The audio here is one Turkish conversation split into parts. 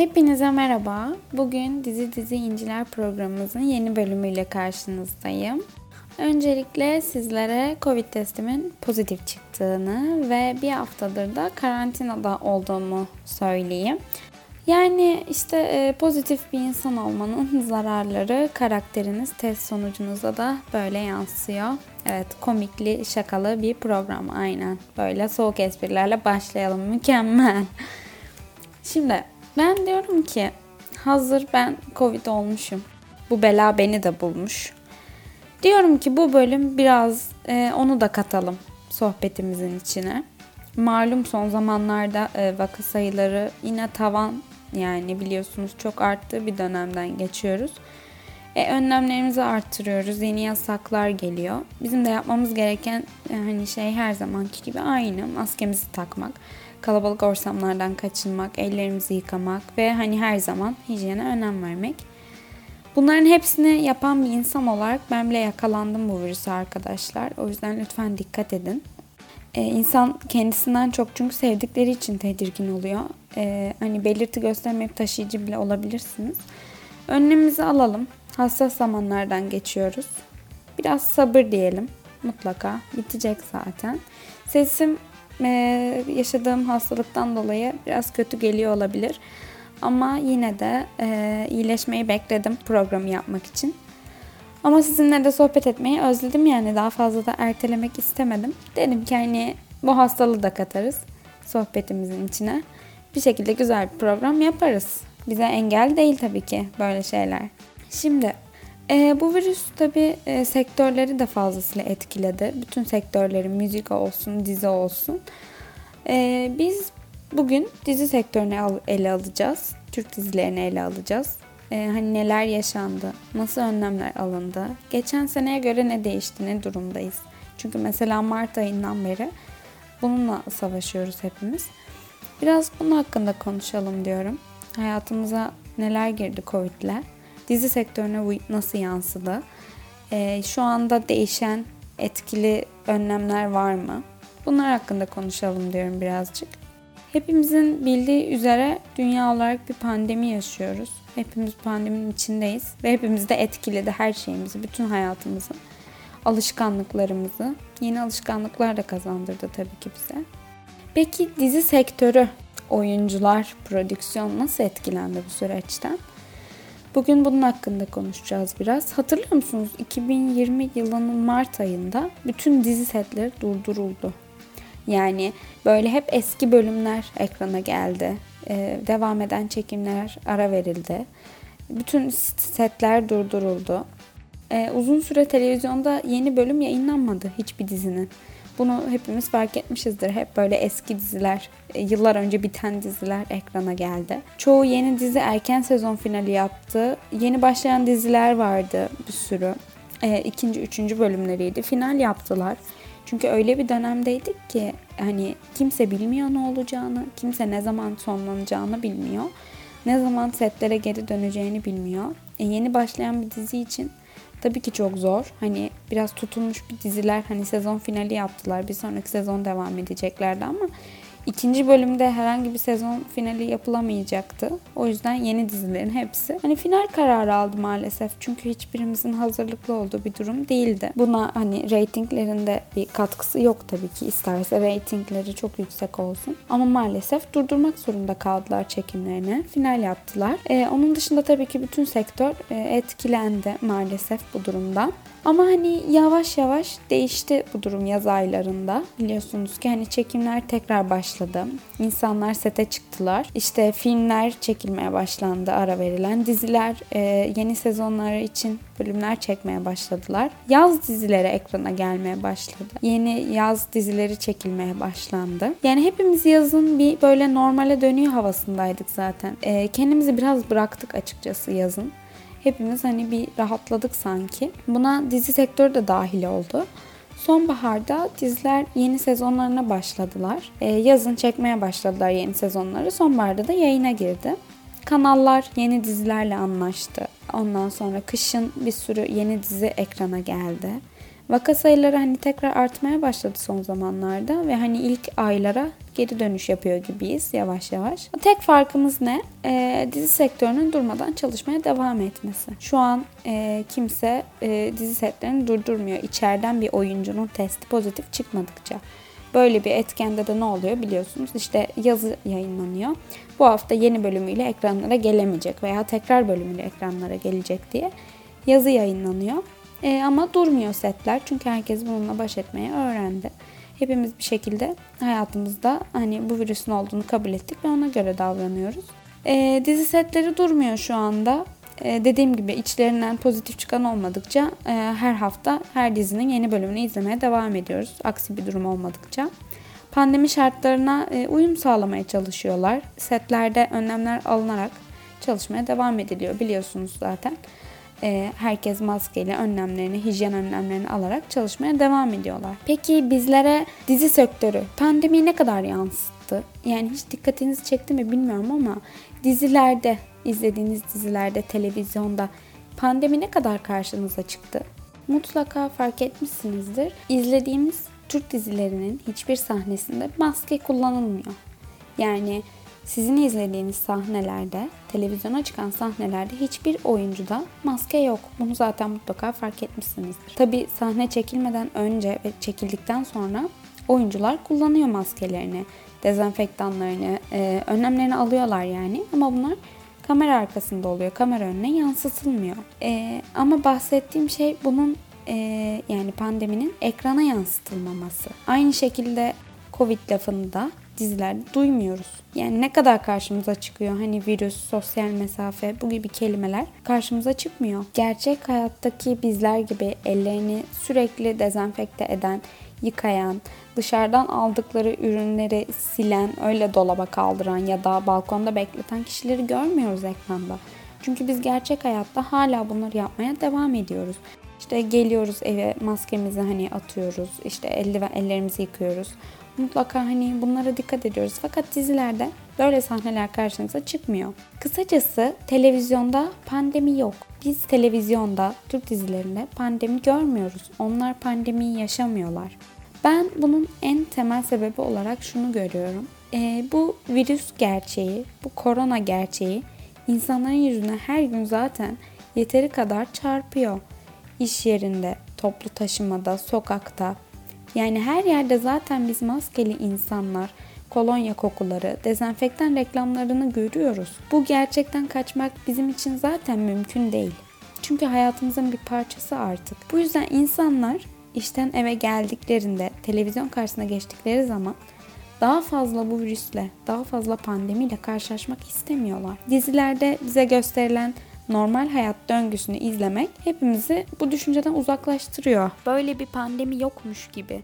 Hepinize merhaba. Bugün Dizi Dizi İnciler programımızın yeni bölümüyle karşınızdayım. Öncelikle sizlere Covid testimin pozitif çıktığını ve bir haftadır da karantinada olduğumu söyleyeyim. Yani işte e, pozitif bir insan olmanın zararları karakteriniz test sonucunuzda da böyle yansıyor. Evet komikli şakalı bir program aynen. Böyle soğuk esprilerle başlayalım mükemmel. Şimdi ben diyorum ki hazır ben Covid olmuşum. Bu bela beni de bulmuş. Diyorum ki bu bölüm biraz e, onu da katalım sohbetimizin içine. Malum son zamanlarda e, vaka sayıları yine tavan yani biliyorsunuz çok arttığı bir dönemden geçiyoruz. E, önlemlerimizi arttırıyoruz. Yeni yasaklar geliyor. Bizim de yapmamız gereken e, hani şey her zamanki gibi aynı. Maskemizi takmak, kalabalık ortamlardan kaçınmak, ellerimizi yıkamak ve hani her zaman hijyene önem vermek. Bunların hepsini yapan bir insan olarak ben bile yakalandım bu virüse arkadaşlar. O yüzden lütfen dikkat edin. Ee, insan kendisinden çok çünkü sevdikleri için tedirgin oluyor. Ee, hani belirti göstermeyip taşıyıcı bile olabilirsiniz. Önlemimizi alalım. Hassas zamanlardan geçiyoruz. Biraz sabır diyelim. Mutlaka bitecek zaten. Sesim e, yaşadığım hastalıktan dolayı biraz kötü geliyor olabilir. Ama yine de e, iyileşmeyi bekledim programı yapmak için. Ama sizinle de sohbet etmeyi özledim yani daha fazla da ertelemek istemedim. Dedim ki hani bu hastalığı da katarız sohbetimizin içine. Bir şekilde güzel bir program yaparız. Bize engel değil tabii ki böyle şeyler. Şimdi e, bu virüs tabii e, sektörleri de fazlasıyla etkiledi. Bütün sektörleri müzik olsun, dizi olsun. E, biz bugün dizi sektörünü al, ele alacağız. Türk dizilerini ele alacağız. E, hani neler yaşandı, nasıl önlemler alındı, geçen seneye göre ne değişti, ne durumdayız. Çünkü mesela Mart ayından beri bununla savaşıyoruz hepimiz. Biraz bunun hakkında konuşalım diyorum. Hayatımıza neler girdi Covid'le? Dizi sektörüne bu nasıl yansıdı? Ee, şu anda değişen etkili önlemler var mı? Bunlar hakkında konuşalım diyorum birazcık. Hepimizin bildiği üzere dünya olarak bir pandemi yaşıyoruz. Hepimiz pandeminin içindeyiz ve hepimiz de etkiledi her şeyimizi, bütün hayatımızı, alışkanlıklarımızı. Yeni alışkanlıklar da kazandırdı tabii ki bize. Peki dizi sektörü, oyuncular, prodüksiyon nasıl etkilendi bu süreçten? Bugün bunun hakkında konuşacağız biraz. Hatırlıyor musunuz? 2020 yılının Mart ayında bütün dizi setleri durduruldu. Yani böyle hep eski bölümler ekrana geldi. Ee, devam eden çekimler ara verildi. Bütün setler durduruldu. Ee, uzun süre televizyonda yeni bölüm yayınlanmadı hiçbir dizinin. Bunu hepimiz fark etmişizdir. Hep böyle eski diziler, e, yıllar önce biten diziler ekrana geldi. Çoğu yeni dizi erken sezon finali yaptı. Yeni başlayan diziler vardı bir sürü. E, ikinci, üçüncü bölümleriydi. Final yaptılar. Çünkü öyle bir dönemdeydik ki hani kimse bilmiyor ne olacağını, kimse ne zaman sonlanacağını bilmiyor. Ne zaman setlere geri döneceğini bilmiyor. E, yeni başlayan bir dizi için Tabii ki çok zor. Hani biraz tutulmuş bir diziler hani sezon finali yaptılar. Bir sonraki sezon devam edeceklerdi ama ikinci bölümde herhangi bir sezon finali yapılamayacaktı. O yüzden yeni dizilerin hepsi hani final kararı aldı maalesef. Çünkü hiçbirimizin hazırlıklı olduğu bir durum değildi. Buna hani reytinglerinde bir katkısı yok tabii ki. İsterse reytingleri çok yüksek olsun. Ama maalesef durdurmak zorunda kaldılar çekimlerini. Final yaptılar. Ee, onun dışında tabii ki bütün sektör e, etkilendi maalesef bu durumdan. Ama hani yavaş yavaş değişti bu durum yaz aylarında. Biliyorsunuz ki hani çekimler tekrar başladı. İnsanlar sete çıktılar. İşte filmler çekilmeye başlandı ara verilen. Diziler e, yeni sezonları için bölümler çekmeye başladılar. Yaz dizileri ekrana gelmeye başladı. Yeni yaz dizileri çekilmeye başlandı. Yani hepimiz yazın bir böyle normale dönüyor havasındaydık zaten. E, kendimizi biraz bıraktık açıkçası yazın hepimiz hani bir rahatladık sanki. Buna dizi sektörü de dahil oldu. Sonbaharda diziler yeni sezonlarına başladılar. Ee, yazın çekmeye başladılar yeni sezonları. Sonbaharda da yayına girdi. Kanallar yeni dizilerle anlaştı. Ondan sonra kışın bir sürü yeni dizi ekrana geldi. Vaka sayıları hani tekrar artmaya başladı son zamanlarda ve hani ilk aylara geri dönüş yapıyor gibiyiz yavaş yavaş. Tek farkımız ne? E, dizi sektörünün durmadan çalışmaya devam etmesi. Şu an e, kimse e, dizi setlerini durdurmuyor. İçeriden bir oyuncunun testi pozitif çıkmadıkça. Böyle bir etkende de ne oluyor biliyorsunuz. İşte yazı yayınlanıyor. Bu hafta yeni bölümüyle ekranlara gelemeyecek veya tekrar bölümüyle ekranlara gelecek diye yazı yayınlanıyor. E, ama durmuyor setler çünkü herkes bununla baş etmeyi öğrendi. Hepimiz bir şekilde hayatımızda hani bu virüsün olduğunu kabul ettik ve ona göre davranıyoruz. E, dizi setleri durmuyor şu anda. E, dediğim gibi içlerinden pozitif çıkan olmadıkça e, her hafta her dizinin yeni bölümünü izlemeye devam ediyoruz. Aksi bir durum olmadıkça. Pandemi şartlarına e, uyum sağlamaya çalışıyorlar. Setlerde önlemler alınarak çalışmaya devam ediliyor biliyorsunuz zaten herkes maskeyle önlemlerini, hijyen önlemlerini alarak çalışmaya devam ediyorlar. Peki bizlere dizi sektörü pandemi ne kadar yansıttı? Yani hiç dikkatinizi çekti mi bilmiyorum ama dizilerde, izlediğiniz dizilerde, televizyonda pandemi ne kadar karşınıza çıktı? Mutlaka fark etmişsinizdir. İzlediğimiz Türk dizilerinin hiçbir sahnesinde maske kullanılmıyor. Yani sizin izlediğiniz sahnelerde, televizyona çıkan sahnelerde hiçbir oyuncuda maske yok. Bunu zaten mutlaka fark etmişsinizdir. Tabi sahne çekilmeden önce ve çekildikten sonra oyuncular kullanıyor maskelerini, dezenfektanlarını, e, önlemlerini alıyorlar yani. Ama bunlar kamera arkasında oluyor. Kamera önüne yansıtılmıyor. E, ama bahsettiğim şey bunun e, yani pandeminin ekrana yansıtılmaması. Aynı şekilde Covid lafını da dizilerde duymuyoruz. Yani ne kadar karşımıza çıkıyor hani virüs, sosyal mesafe bu gibi kelimeler karşımıza çıkmıyor. Gerçek hayattaki bizler gibi ellerini sürekli dezenfekte eden, yıkayan, dışarıdan aldıkları ürünleri silen, öyle dolaba kaldıran ya da balkonda bekleten kişileri görmüyoruz ekranda. Çünkü biz gerçek hayatta hala bunları yapmaya devam ediyoruz. İşte geliyoruz eve maskemizi hani atıyoruz. İşte eldiven ellerimizi yıkıyoruz mutlaka hani bunlara dikkat ediyoruz. Fakat dizilerde böyle sahneler karşınıza çıkmıyor. Kısacası televizyonda pandemi yok. Biz televizyonda, Türk dizilerinde pandemi görmüyoruz. Onlar pandemiyi yaşamıyorlar. Ben bunun en temel sebebi olarak şunu görüyorum. E, bu virüs gerçeği, bu korona gerçeği insanların yüzüne her gün zaten yeteri kadar çarpıyor. İş yerinde, toplu taşımada, sokakta, yani her yerde zaten biz maskeli insanlar, kolonya kokuları, dezenfektan reklamlarını görüyoruz. Bu gerçekten kaçmak bizim için zaten mümkün değil. Çünkü hayatımızın bir parçası artık. Bu yüzden insanlar işten eve geldiklerinde, televizyon karşısına geçtikleri zaman daha fazla bu virüsle, daha fazla pandemiyle karşılaşmak istemiyorlar. Dizilerde bize gösterilen normal hayat döngüsünü izlemek hepimizi bu düşünceden uzaklaştırıyor. Böyle bir pandemi yokmuş gibi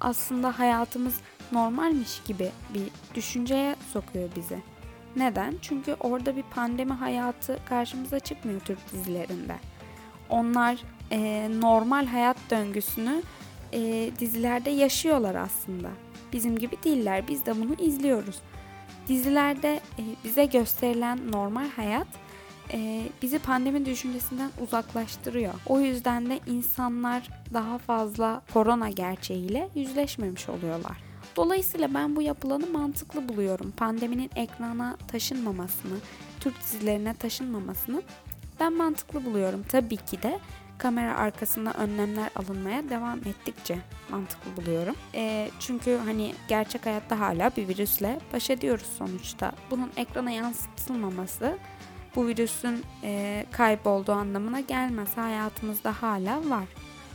aslında hayatımız normalmiş gibi bir düşünceye sokuyor bizi. Neden? Çünkü orada bir pandemi hayatı karşımıza çıkmıyor Türk dizilerinde. Onlar e, normal hayat döngüsünü e, dizilerde yaşıyorlar aslında. Bizim gibi değiller. Biz de bunu izliyoruz. Dizilerde e, bize gösterilen normal hayat e, bizi pandemi düşüncesinden uzaklaştırıyor. O yüzden de insanlar daha fazla korona gerçeğiyle yüzleşmemiş oluyorlar. Dolayısıyla ben bu yapılanı mantıklı buluyorum. Pandeminin ekrana taşınmamasını, Türk dizilerine taşınmamasını ben mantıklı buluyorum. Tabii ki de kamera arkasında önlemler alınmaya devam ettikçe mantıklı buluyorum. E, çünkü hani gerçek hayatta hala bir virüsle baş ediyoruz sonuçta. Bunun ekrana yansıtılmaması bu virüsün e, kaybolduğu anlamına gelmez. Hayatımızda hala var.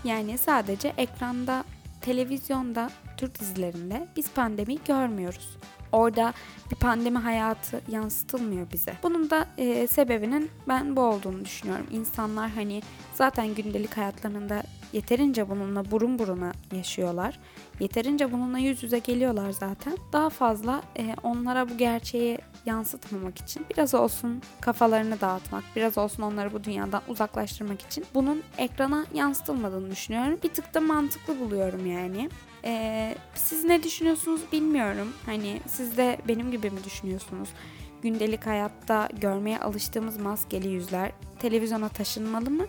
Yani sadece ekranda, televizyonda, Türk dizilerinde biz pandemi görmüyoruz. Orada bir pandemi hayatı yansıtılmıyor bize. Bunun da e, sebebinin ben bu olduğunu düşünüyorum. İnsanlar hani zaten gündelik hayatlarında yeterince bununla burun buruna yaşıyorlar. Yeterince bununla yüz yüze geliyorlar zaten. Daha fazla e, onlara bu gerçeği yansıtmamak için biraz olsun kafalarını dağıtmak, biraz olsun onları bu dünyadan uzaklaştırmak için bunun ekrana yansıtılmadığını düşünüyorum. Bir tık da mantıklı buluyorum yani. Ee, siz ne düşünüyorsunuz bilmiyorum. Hani siz de benim gibi mi düşünüyorsunuz? Gündelik hayatta görmeye alıştığımız maskeli yüzler televizyona taşınmalı mı?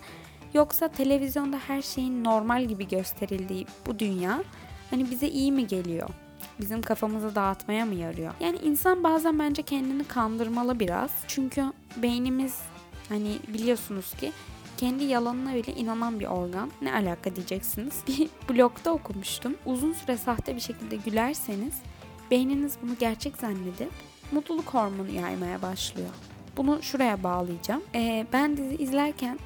Yoksa televizyonda her şeyin normal gibi gösterildiği bu dünya hani bize iyi mi geliyor? Bizim kafamızı dağıtmaya mı yarıyor? Yani insan bazen bence kendini kandırmalı biraz. Çünkü beynimiz hani biliyorsunuz ki kendi yalanına bile inanan bir organ. Ne alaka diyeceksiniz. Bir blogda okumuştum. Uzun süre sahte bir şekilde gülerseniz beyniniz bunu gerçek zannedip mutluluk hormonu yaymaya başlıyor. Bunu şuraya bağlayacağım. Ee, ben dizi izlerken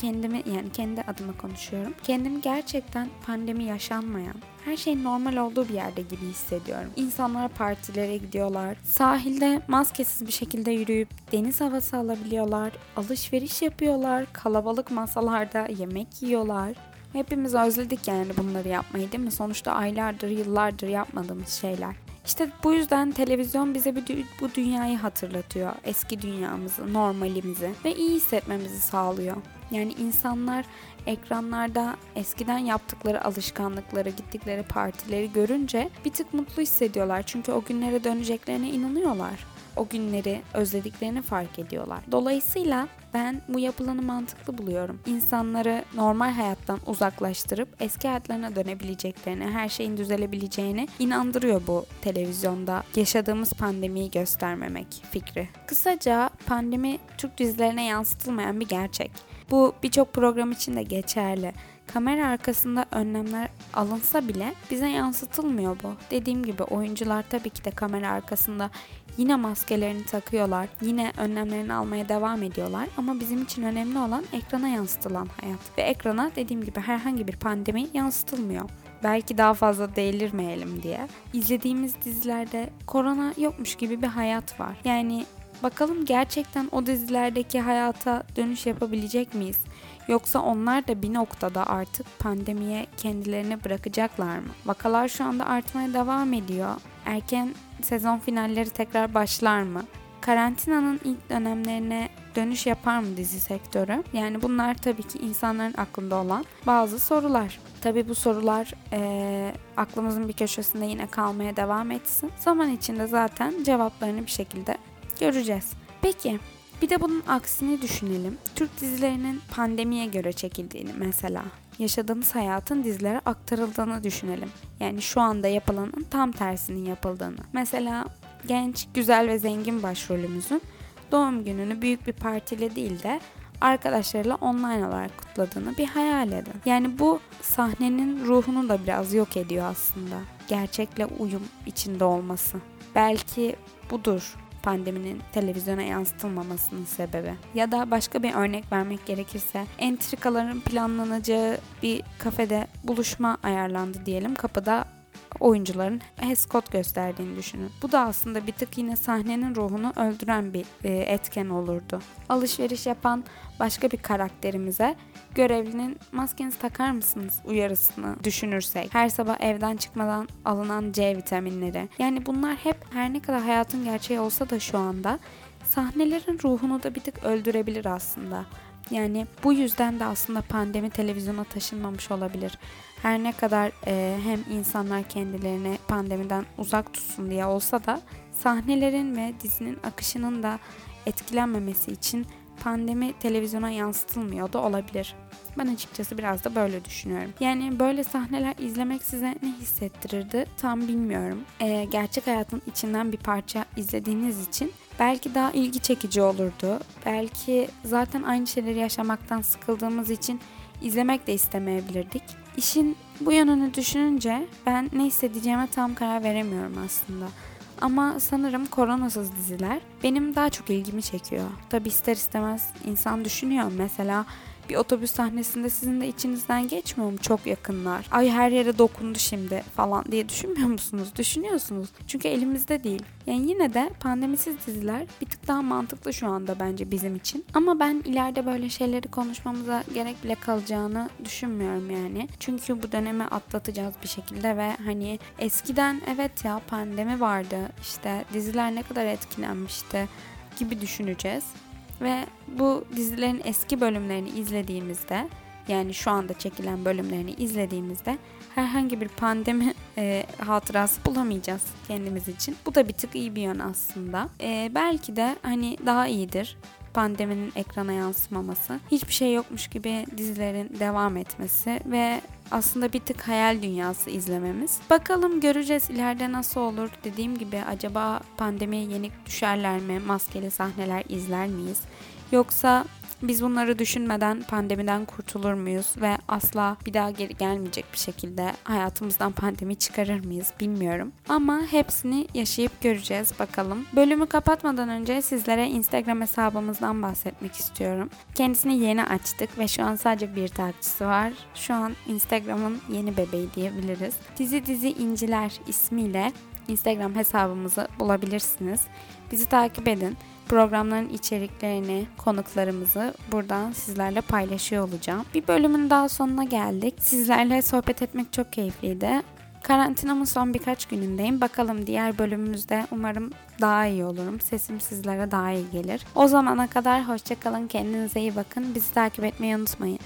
kendimi yani kendi adıma konuşuyorum. Kendimi gerçekten pandemi yaşanmayan, her şeyin normal olduğu bir yerde gibi hissediyorum. İnsanlar partilere gidiyorlar. Sahilde maskesiz bir şekilde yürüyüp deniz havası alabiliyorlar. Alışveriş yapıyorlar. Kalabalık masalarda yemek yiyorlar. Hepimiz özledik yani bunları yapmayı değil mi? Sonuçta aylardır, yıllardır yapmadığımız şeyler. İşte bu yüzden televizyon bize bir bu dünyayı hatırlatıyor. Eski dünyamızı, normalimizi ve iyi hissetmemizi sağlıyor. Yani insanlar ekranlarda eskiden yaptıkları alışkanlıkları, gittikleri partileri görünce bir tık mutlu hissediyorlar. Çünkü o günlere döneceklerine inanıyorlar o günleri özlediklerini fark ediyorlar. Dolayısıyla ben bu yapılanı mantıklı buluyorum. İnsanları normal hayattan uzaklaştırıp eski hayatlarına dönebileceklerini, her şeyin düzelebileceğini inandırıyor bu televizyonda yaşadığımız pandemiyi göstermemek fikri. Kısaca pandemi Türk dizilerine yansıtılmayan bir gerçek. Bu birçok program için de geçerli. Kamera arkasında önlemler alınsa bile bize yansıtılmıyor bu. Dediğim gibi oyuncular tabii ki de kamera arkasında yine maskelerini takıyorlar, yine önlemlerini almaya devam ediyorlar ama bizim için önemli olan ekrana yansıtılan hayat. Ve ekrana dediğim gibi herhangi bir pandemi yansıtılmıyor belki daha fazla delirmeyelim diye. İzlediğimiz dizilerde korona yokmuş gibi bir hayat var. Yani bakalım gerçekten o dizilerdeki hayata dönüş yapabilecek miyiz? Yoksa onlar da bir noktada artık pandemiye kendilerini bırakacaklar mı? Vakalar şu anda artmaya devam ediyor. Erken sezon finalleri tekrar başlar mı? Karantinanın ilk dönemlerine dönüş yapar mı dizi sektörü? Yani bunlar tabii ki insanların aklında olan bazı sorular. Tabii bu sorular e, aklımızın bir köşesinde yine kalmaya devam etsin. Zaman içinde zaten cevaplarını bir şekilde göreceğiz. Peki bir de bunun aksini düşünelim. Türk dizilerinin pandemiye göre çekildiğini mesela yaşadığımız hayatın dizilere aktarıldığını düşünelim. Yani şu anda yapılanın tam tersinin yapıldığını. Mesela genç, güzel ve zengin başrolümüzün doğum gününü büyük bir partiyle değil de arkadaşlarıyla online olarak kutladığını bir hayal edin. Yani bu sahnenin ruhunu da biraz yok ediyor aslında. Gerçekle uyum içinde olması. Belki budur pandeminin televizyona yansıtılmamasının sebebi. Ya da başka bir örnek vermek gerekirse entrikaların planlanacağı bir kafede buluşma ayarlandı diyelim. Kapıda oyuncuların escort gösterdiğini düşünün. Bu da aslında bir tık yine sahnenin ruhunu öldüren bir e, etken olurdu. Alışveriş yapan başka bir karakterimize görevlinin maskenizi takar mısınız uyarısını düşünürsek. Her sabah evden çıkmadan alınan C vitaminleri. Yani bunlar hep her ne kadar hayatın gerçeği olsa da şu anda sahnelerin ruhunu da bir tık öldürebilir aslında. Yani bu yüzden de aslında pandemi televizyona taşınmamış olabilir. Her ne kadar e, hem insanlar kendilerini pandemiden uzak tutsun diye olsa da sahnelerin ve dizinin akışının da etkilenmemesi için pandemi televizyona yansıtılmıyor da olabilir. Ben açıkçası biraz da böyle düşünüyorum. Yani böyle sahneler izlemek size ne hissettirirdi tam bilmiyorum. Ee, gerçek hayatın içinden bir parça izlediğiniz için belki daha ilgi çekici olurdu. Belki zaten aynı şeyleri yaşamaktan sıkıldığımız için izlemek de istemeyebilirdik. İşin bu yanını düşününce ben ne hissedeceğime tam karar veremiyorum aslında. Ama sanırım koronasız diziler benim daha çok ilgimi çekiyor. Tabi ister istemez insan düşünüyor. Mesela bir otobüs sahnesinde sizin de içinizden geçmiyor mu çok yakınlar? Ay her yere dokundu şimdi falan diye düşünmüyor musunuz? Düşünüyorsunuz. Çünkü elimizde değil. Yani yine de pandemisiz diziler bir tık daha mantıklı şu anda bence bizim için. Ama ben ileride böyle şeyleri konuşmamıza gerek bile kalacağını düşünmüyorum yani. Çünkü bu dönemi atlatacağız bir şekilde ve hani eskiden evet ya pandemi vardı. İşte diziler ne kadar etkilenmişti gibi düşüneceğiz. Ve bu dizilerin eski bölümlerini izlediğimizde yani şu anda çekilen bölümlerini izlediğimizde herhangi bir pandemi e, hatırası bulamayacağız kendimiz için. Bu da bir tık iyi bir yön aslında. E, belki de hani daha iyidir pandeminin ekrana yansımaması, hiçbir şey yokmuş gibi dizilerin devam etmesi ve aslında bir tık hayal dünyası izlememiz. Bakalım göreceğiz ileride nasıl olur. Dediğim gibi acaba pandemiye yenik düşerler mi? Maskeli sahneler izler miyiz? Yoksa biz bunları düşünmeden pandemiden kurtulur muyuz ve asla bir daha geri gelmeyecek bir şekilde hayatımızdan pandemi çıkarır mıyız bilmiyorum. Ama hepsini yaşayıp göreceğiz bakalım. Bölümü kapatmadan önce sizlere Instagram hesabımızdan bahsetmek istiyorum. Kendisini yeni açtık ve şu an sadece bir takipçisi var. Şu an Instagram'ın yeni bebeği diyebiliriz. Dizi Dizi İnciler ismiyle Instagram hesabımızı bulabilirsiniz. Bizi takip edin programların içeriklerini, konuklarımızı buradan sizlerle paylaşıyor olacağım. Bir bölümün daha sonuna geldik. Sizlerle sohbet etmek çok keyifliydi. Karantinamın son birkaç günündeyim. Bakalım diğer bölümümüzde umarım daha iyi olurum. Sesim sizlere daha iyi gelir. O zamana kadar hoşçakalın. Kendinize iyi bakın. Bizi takip etmeyi unutmayın.